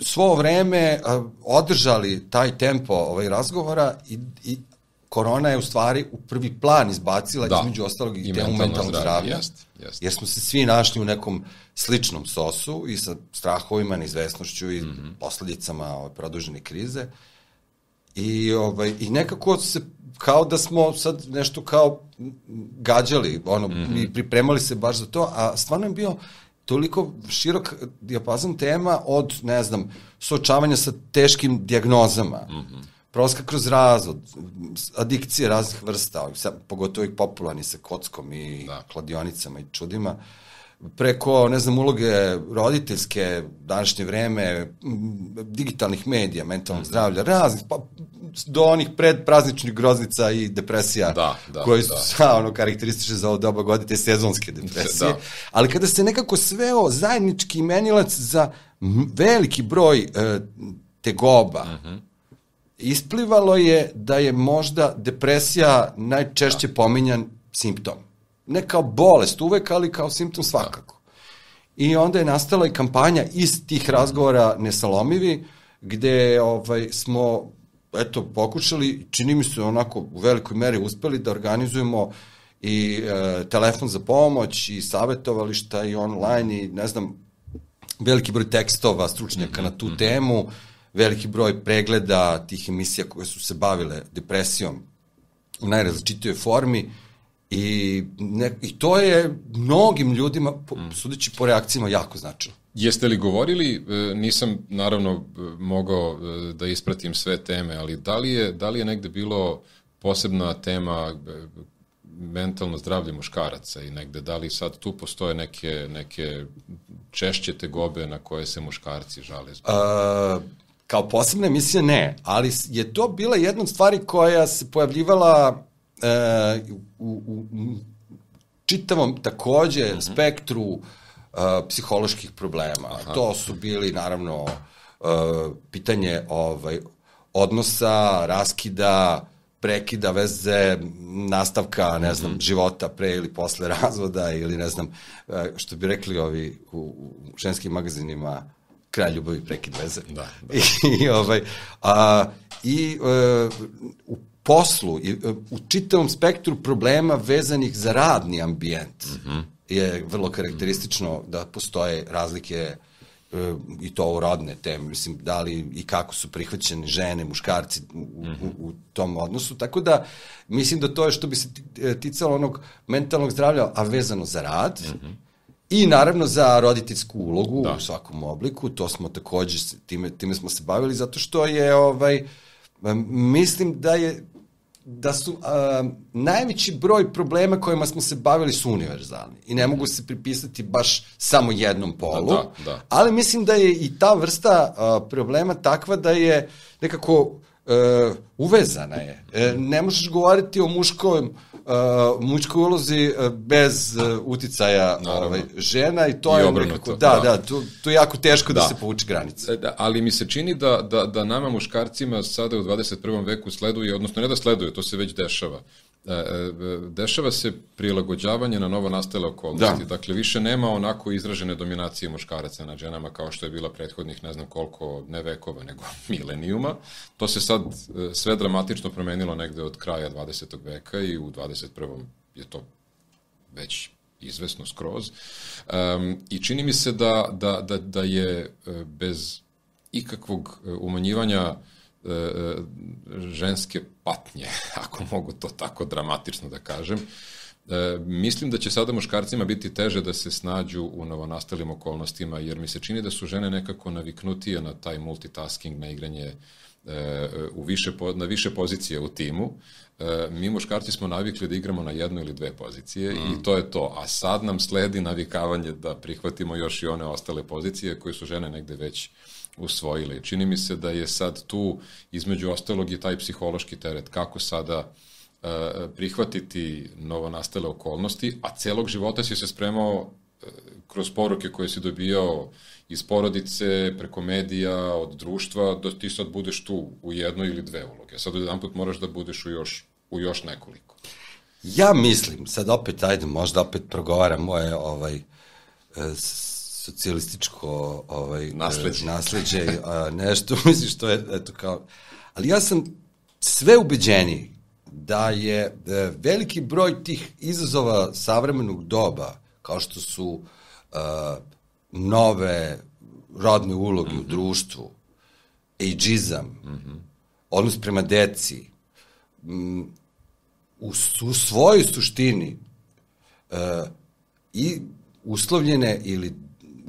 svo vreme održali taj tempo ovaj razgovora i, i korona je u stvari u prvi plan izbacila da. između ostalog i, I temu mentalnog zdravlja. Jest, jest. Jer smo se svi našli u nekom sličnom sosu i sa strahovima, neizvesnošću i mm -hmm. posledicama ove produžene krize. Uh, I, ovaj, I nekako se, kao da smo sad nešto kao gađali, ono, mm -hmm. i pripremali se baš za to, a stvarno je bio toliko širok dijapazan tema od, ne znam, suočavanja sa teškim diagnozama, mm -hmm. proska kroz razvod, adikcije raznih vrsta, pogotovo i popularni sa kockom i da. kladionicama i čudima, uh, preko, ne znam, uloge roditeljske, današnje vreme, digitalnih medija, mentalnog mhm. zdravlja, raznih, pa do onih predprazničnih groznica i depresija da, da, koje su da. ono, karakteristične za ovo doba godine, te sezonske depresije. Da. Ali kada se nekako sveo zajednički imenilac za veliki broj e, tegoba, uh mhm. -huh. isplivalo je da je možda depresija najčešće da. pominjan simptom ne kao bolest uvek, ali kao simptom svakako. I onda je nastala i kampanja iz tih razgovora Nesalomivi, gde ovaj, smo eto, pokušali, čini mi se onako u velikoj meri uspeli da organizujemo i e, telefon za pomoć i savetovališta i online i ne znam, veliki broj tekstova stručnjaka na tu mhm. temu, veliki broj pregleda tih emisija koje su se bavile depresijom u najrazličitijoj formi I, ne, I to je mnogim ljudima, po, sudeći po reakcijama, jako značajno. Jeste li govorili, e, nisam naravno e, mogao e, da ispratim sve teme, ali da li je, da li je negde bilo posebna tema mentalno zdravlje muškaraca i negde da li sad tu postoje neke, neke češće tegobe na koje se muškarci žale? Uh, kao posebna emisija ne, ali je to bila jedna od stvari koja se pojavljivala uh, u, u, čitavom takođe mm -hmm. spektru uh, psiholoških problema. Aha. To su bili naravno uh, pitanje ovaj odnosa, raskida, prekida veze, nastavka, ne znam, mm -hmm. života pre ili posle razvoda ili ne znam, što bi rekli ovi u, u ženskim magazinima, kraj ljubavi, prekid veze. Da, da. I, ovaj, a, i uh, u poslu, i, uh, u čitavom spektru problema vezanih za radni ambijent mm -hmm. je vrlo karakteristično da postoje razlike E, i to u rodne teme, mislim, da li i kako su prihvaćene žene, muškarci u, u, mhm. u tom odnosu, tako da mislim da to je što bi se e, ticalo onog mentalnog zdravlja, a vezano za rad, mm -hmm. I naravno za roditeljsku ulogu da. u svakom obliku, to smo takođe, time, time smo se bavili, zato što je, ovaj, mislim da je da su a, najveći broj problema kojima smo se bavili su univerzalni i ne mogu se pripisati baš samo jednom polu, da, da, da. ali mislim da je i ta vrsta a, problema takva da je nekako a, uvezana je. E, ne možeš govoriti o muškom uh, muškoj ulozi uh, bez uh, uticaja ovaj, žena i to I je nekako, da, da, da, tu, tu je jako teško da, da se povuče granice. E, da, ali mi se čini da, da, da nama muškarcima sada u 21. veku sleduje, odnosno ne da sleduje, to se već dešava, E, e, dešava se prilagođavanje na novo nastale okolnosti. Da. Dakle, više nema onako izražene dominacije muškaraca nad ženama kao što je bila prethodnih ne znam koliko, ne vekova, nego milenijuma. To se sad e, sve dramatično promenilo negde od kraja 20. veka i u 21. je to već izvesno skroz. Um, I čini mi se da, da, da, da je bez ikakvog umanjivanja E, e, ženske patnje, ako mogu to tako dramatično da kažem. E, mislim da će sada muškarcima biti teže da se snađu u novonastalim okolnostima, jer mi se čini da su žene nekako naviknutije na taj multitasking, na igranje e, u više, na više pozicije u timu. E, mi muškarci smo navikli da igramo na jednu ili dve pozicije mm. i to je to. A sad nam sledi navikavanje da prihvatimo još i one ostale pozicije koje su žene negde već usvojile. Čini mi se da je sad tu, između ostalog, je taj psihološki teret. Kako sada uh, prihvatiti novonastale okolnosti, a celog života si se spremao uh, kroz poruke koje si dobijao iz porodice, preko medija, od društva, da ti sad budeš tu u jednoj ili dve uloge. Sad jedan put moraš da budeš u još, u još nekoliko. Ja mislim, sad opet, ajde, možda opet progovaram moje ovaj, e, socijalističko ovaj, nasledđe, nasledđe a, nešto, misliš, to je, eto, kao... Ali ja sam sve ubeđeniji da je da veliki broj tih izazova savremenog doba, kao što su a, nove rodne uloge mm -hmm. u mhm. društvu, ageizam, mm -hmm. odnos prema deci, m, u, u svojoj suštini uh, i uslovljene ili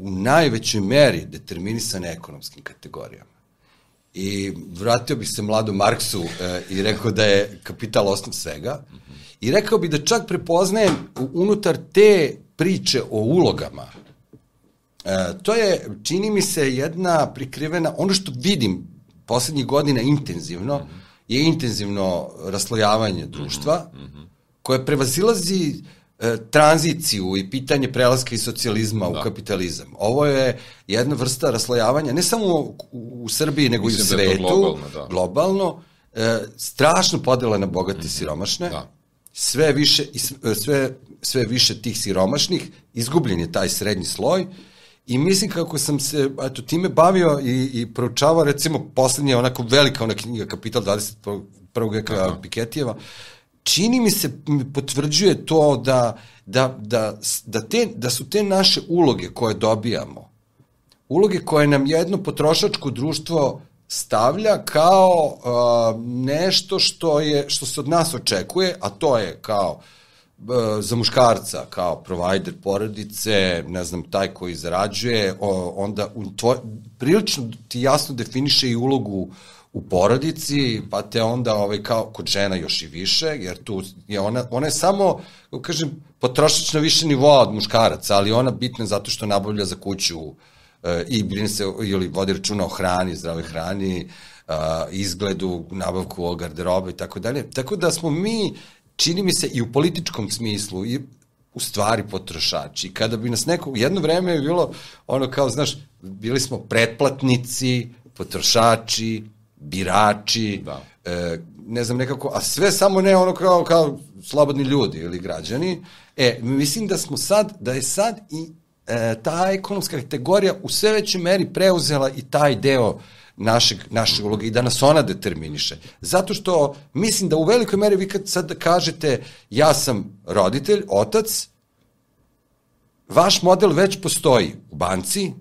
u najvećoj meri determinisane ekonomskim kategorijama. I vratio bih se mladu Marksu e, i rekao da je kapital osnov svega. I rekao bih da čak prepoznajem unutar te priče o ulogama, e, to je, čini mi se, jedna prikrivena, ono što vidim poslednjih godina intenzivno, je intenzivno raslojavanje društva, koje prevazilazi E, tranziciju i pitanje prelaska iz socijalizma da. u kapitalizam. Ovo je jedna vrsta raslojavanja, ne samo u, u Srbiji, nego Mislim i u da svetu, da globalno, da. globalno e, strašno podela na bogate i mm, siromašne, da. sve više, e, sve, sve više tih siromašnih, izgubljen je taj srednji sloj, I mislim kako sam se eto, time bavio i, i proučavao, recimo, poslednja onako velika ona knjiga Kapital 21. veka Piketijeva, čini mi se, potvrđuje to da, da, da, da, te, da su te naše uloge koje dobijamo, uloge koje nam jedno potrošačko društvo stavlja kao uh, nešto što je što se od nas očekuje, a to je kao za muškarca kao provider porodice, ne znam, taj koji zarađuje, onda u tvoj, prilično ti jasno definiše i ulogu u porodici, pa te onda ovaj, kao kod žena još i više, jer tu je ona, ona je samo, kažem, potrošač na više nivoa od muškaraca, ali ona bitna zato što nabavlja za kuću e, i brine se ili vodi računa o hrani, zdravoj hrani, uh, izgledu, nabavku garderobe i tako dalje. Tako da smo mi, čini mi se, i u političkom smislu, i u stvari potrošači. Kada bi nas neko, jedno vreme je bilo ono kao, znaš, bili smo pretplatnici, potrošači, birači, da. e, ne znam nekako, a sve samo ne ono kao, kao slobodni ljudi ili građani. E, mislim da smo sad, da je sad i e, ta ekonomska kategorija u sve većoj meri preuzela i taj deo našeg, našeg uloga i da nas ona determiniše. Zato što mislim da u velikoj meri vi kad sad kažete ja sam roditelj, otac, vaš model već postoji u banci,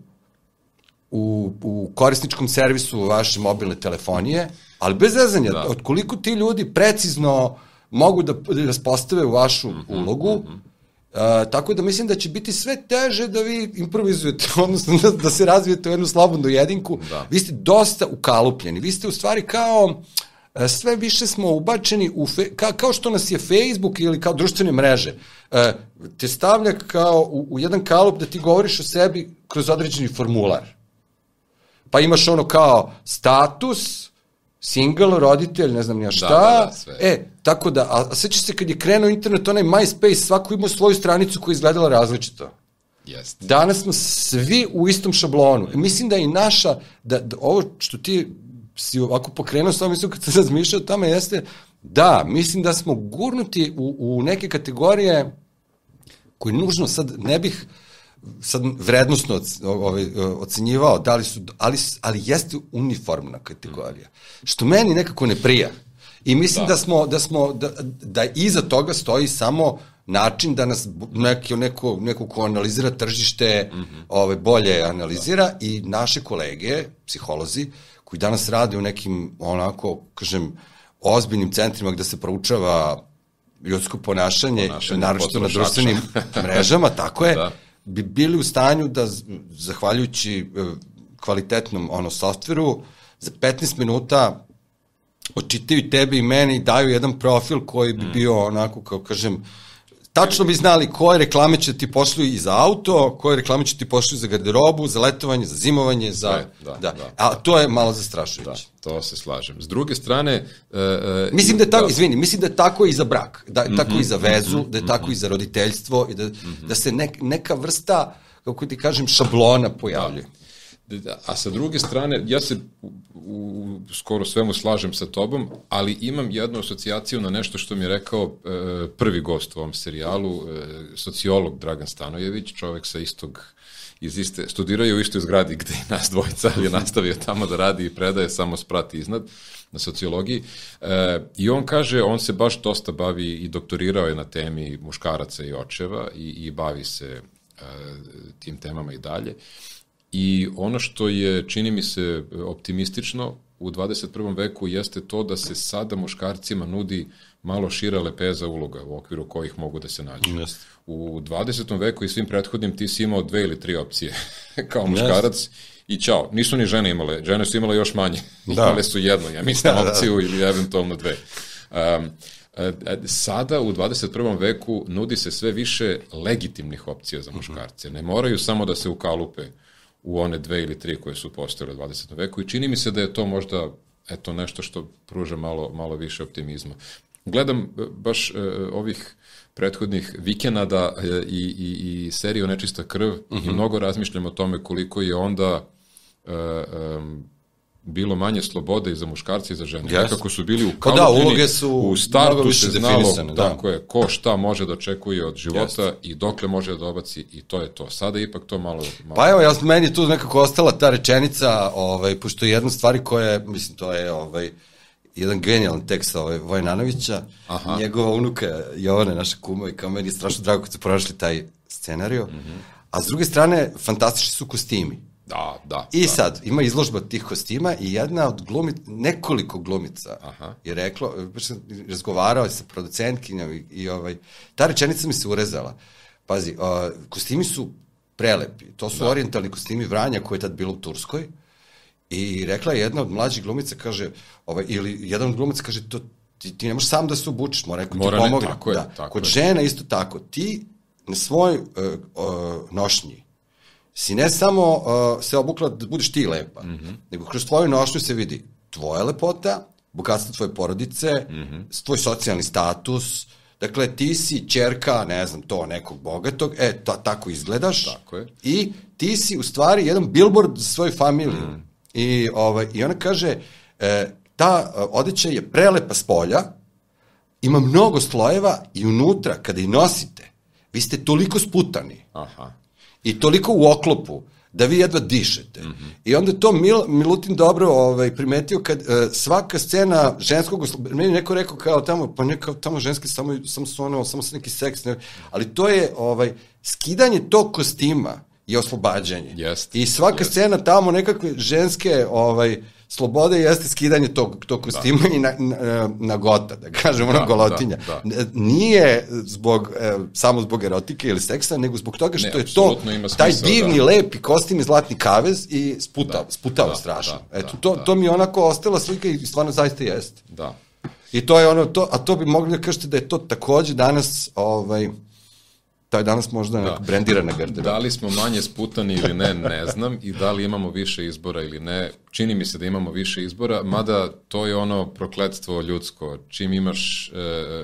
u, u korisničkom servisu vaše mobilne telefonije, ali bez zezanja, da. od koliko ti ljudi precizno mogu da, da raspostave vašu mm -hmm, ulogu, mm -hmm. Uh, tako da mislim da će biti sve teže da vi improvizujete, odnosno da, da se razvijete u jednu slobodnu jedinku. Da. Vi ste dosta ukalupljeni. Vi ste u stvari kao uh, sve više smo ubačeni u fe, ka, kao što nas je Facebook ili kao društvene mreže. Uh, te stavlja kao u, u jedan kalup da ti govoriš o sebi kroz određeni formular. Pa imaš ono kao status, single, roditelj, ne znam nija šta. Da, da, da, sve. E, tako da, a, a sveća se kad je krenuo internet, onaj MySpace, svako imao svoju stranicu koja je izgledala različito. Jest. Danas smo svi u istom šablonu. I mislim da i naša, da, da ovo što ti si ovako pokrenuo sa mislim kad se razmišljao o tome jeste, da, mislim da smo gurnuti u, u neke kategorije koje nužno sad ne bih uh, sad vrednostno ovaj, ocenjivao, da li su, ali, ali jeste uniformna kategorija. Što meni nekako ne prija. I mislim da, da smo, da smo, da, da iza toga stoji samo način da nas neki, neko, neko ko analizira tržište mm -hmm. ove, bolje analizira da. i naše kolege, psiholozi, koji danas rade u nekim onako, kažem, ozbiljnim centrima gde se proučava ljudsko ponašanje, ponašanje naročito na društvenim mrežama, tako je, da bi bili u stanju da, zahvaljujući e, kvalitetnom ono softveru, za 15 minuta očitaju tebi i meni i daju jedan profil koji bi mm. bio onako, kao kažem, tačno bi znali koje reklame će ti pošli i za auto, koje reklame će ti pošli za garderobu, za letovanje, za zimovanje, za... Sve, da, da. da. A to je malo zastrašujuće. Da, to se slažem. S druge strane... Uh, uh, mislim da je tako, da. izvini, mislim da je tako i za brak, da je tako mm -hmm, i za vezu, mm -hmm, da je tako mm -hmm. i za roditeljstvo, i da, mm -hmm. da se nek, neka vrsta, kako ti kažem, šablona pojavljuje. Da. A sa druge strane, ja se u, u skoro svemu slažem sa tobom, ali imam jednu asocijaciju na nešto što mi je rekao e, prvi gost u ovom serijalu, e, sociolog Dragan Stanojević, čovek sa istog iz iste, studiraju u istoj zgradi gde i nas dvojica, ali je nastavio tamo da radi i predaje, samo sprati iznad na sociologiji. E, I on kaže, on se baš dosta bavi i doktorirao je na temi muškaraca i očeva i, i bavi se e, tim temama i dalje. I ono što je, čini mi se, optimistično u 21. veku jeste to da se sada muškarcima nudi malo šira lepeza uloga u okviru kojih mogu da se nađu. Yes. U 20. veku i svim prethodnim ti si imao dve ili tri opcije kao muškarac yes. i čao. Nisu ni žene imale, žene su imale još manje. Da. Imale su jedno, ja mislim, da, da. opciju ili eventualno dve. Um, Sada u 21. veku nudi se sve više legitimnih opcija za muškarce. Ne moraju samo da se ukalupe u one dve ili tri koje su postojale u 20. veku i čini mi se da je to možda eto nešto što pruža malo, malo više optimizma. Gledam e, baš e, ovih prethodnih vikenada e, i, i, i seriju Nečista krv uh -huh. i mhm. mnogo razmišljam o tome koliko je onda e, e, bilo manje slobode i za muškarce i za žene. Yes. Nekako su bili u pa da, uloge su u startu se znalo da. tako je, ko šta može da očekuje od života yes. i dokle može da obaci i to je to. Sada ipak to malo... malo... Pa evo, ja, meni tu nekako ostala ta rečenica, ovaj, pošto je jedna stvari koja je, mislim, to je ovaj, jedan genijalan tekst ovaj, Vojnanovića, Aha. njegova unuka Jovane, naša kuma, i kao meni je strašno drago kad su pronašli taj scenariju, mm -hmm. a s druge strane, fantastični su kostimi Da, da. I da. sad, ima izložba tih kostima i jedna od glumica, nekoliko glumica Aha. je reklo, baš sam razgovarao sa producentkinjom i, i ovaj, ta rečenica mi se urezala. Pazi, uh, kostimi su prelepi. To su da. orijentalni kostimi Vranja koje je tad bilo u Turskoj. I rekla je jedna od mlađih glumica, kaže, ovaj, ili jedan od glumica kaže, to, ti, ti ne možeš sam da se obučeš, mora neko Mora ti ne- pomogne. tako je, da. tako Kod je. žena isto tako. Ti na svoj uh, uh, nošnji si ne samo uh, se obukla da budeš ti lepa, mm -hmm. nego kroz tvoju nošnju se vidi tvoja lepota, bogatstvo tvoje porodice, mm -hmm. tvoj socijalni status, dakle ti si čerka, ne znam, to nekog bogatog, e, ta, tako izgledaš. Tako je. I ti si u stvari jedan billboard za svoju familiju. Mm. I, ovaj, I ona kaže, e, ta e, odeća je prelepa s polja, ima mnogo slojeva i unutra, kada i nosite, vi ste toliko sputani Aha. I toliko u oklopu da vi jedva dišete. Mm -hmm. I onda to Mil, Milutin dobro ovaj, primetio kad uh, svaka scena ženskog meni neko rekao kao tamo, pa ne kao tamo ženski samo, samo su ono, samo su neki seks, ne, ali to je ovaj, skidanje tog kostima je oslobađanje. Jeste, I svaka jeste. scena tamo nekakve ženske ovaj, slobode jeste skidanje tog, tog kostima da. i na, na, na gota, da kažem, ono Da, golotinja. da, da. Nije zbog, e, samo zbog erotike ili seksa, nego zbog toga što Ne, je to, ima taj divni, da. lepi kostim i zlatni kavez i sputao, Da, sputao da, strašno. da, Eto, da, to, da. to mi je onako ostala slika i stvarno zaista jeste. Da. I to je ono, to, a to bi mogli da kažete da je to takođe danas, ovaj, to je danas možda da. brendirana garderoba. Da li smo manje sputani ili ne, ne znam, i da li imamo više izbora ili ne. Čini mi se da imamo više izbora, mada to je ono prokletstvo ljudsko. Čim imaš e,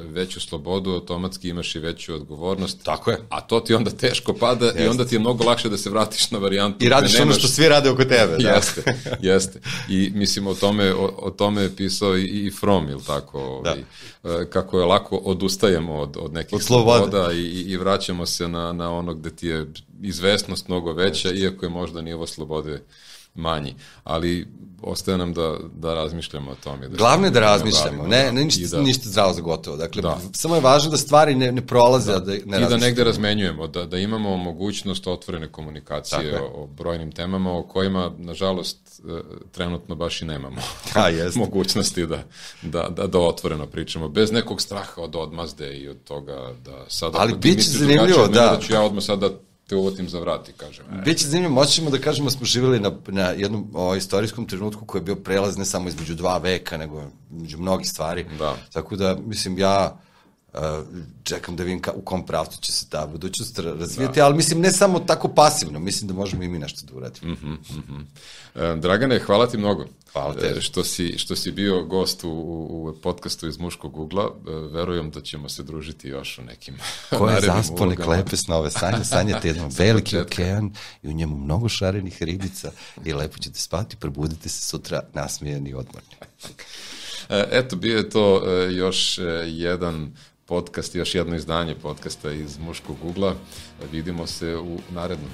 veću slobodu, automatski imaš i veću odgovornost. Tako je. A to ti onda teško pada i onda ti je mnogo lakše da se vratiš na varijantu. I radiš ono što svi rade oko tebe. Da. Jeste, jeste. I mislim o tome, o, o tome je pisao i, i From, ili tako, ovaj, e, kako je lako odustajemo od, od nekih Od slobode. sloboda i, i vraćamo se na, na ono gde ti je izvesnost mnogo veća, iako je možda nivo slobode manji. Ali ostaje nam da, da razmišljamo o tome. Da Glavno je da razmišljamo, ne, da. ne ništa, da, ništa zdravo za gotovo. Dakle, Da. samo je važno da stvari ne, ne prolaze, da, da ne I da negde razmenjujemo, da, da imamo mogućnost otvorene komunikacije o, o brojnim temama o kojima, nažalost, e, trenutno baš i nemamo A, mogućnosti da, da, da, da otvoreno pričamo, bez nekog straha od odmazde i od toga da sad Ali ti bit će zanimljivo, da. da ću ja odmah sada te uvotim za vrat i kažem, Biće zanimljivo, moći ćemo da kažemo da smo živjeli na, na jednom o, istorijskom trenutku koji je bio prelaz ne samo između dva veka, nego između mnogih stvari. Da. Tako da, mislim, ja čekam da vidim ka, u kom pravcu će se ta budućnost ra- razvijati, da. ali mislim ne samo tako pasivno, mislim da možemo i mi nešto da uradimo. Mm. E, Dragane, hvala ti mnogo. Hvala tebi. E, Što si, što si bio gost u, u podcastu iz Muškog ugla. Verujem da ćemo se družiti još u nekim Ko je narednim zaspo, nek ulogama. lepe snove sanje, sanjate jedan veliki okean i u njemu mnogo šarenih ribica i lepo ćete spati, probudite se sutra nasmijeni i odmorni. Eto, bio je to još jedan podcast, još jedno izdanje podcasta iz Muškog ugla. Vidimo se u narednom.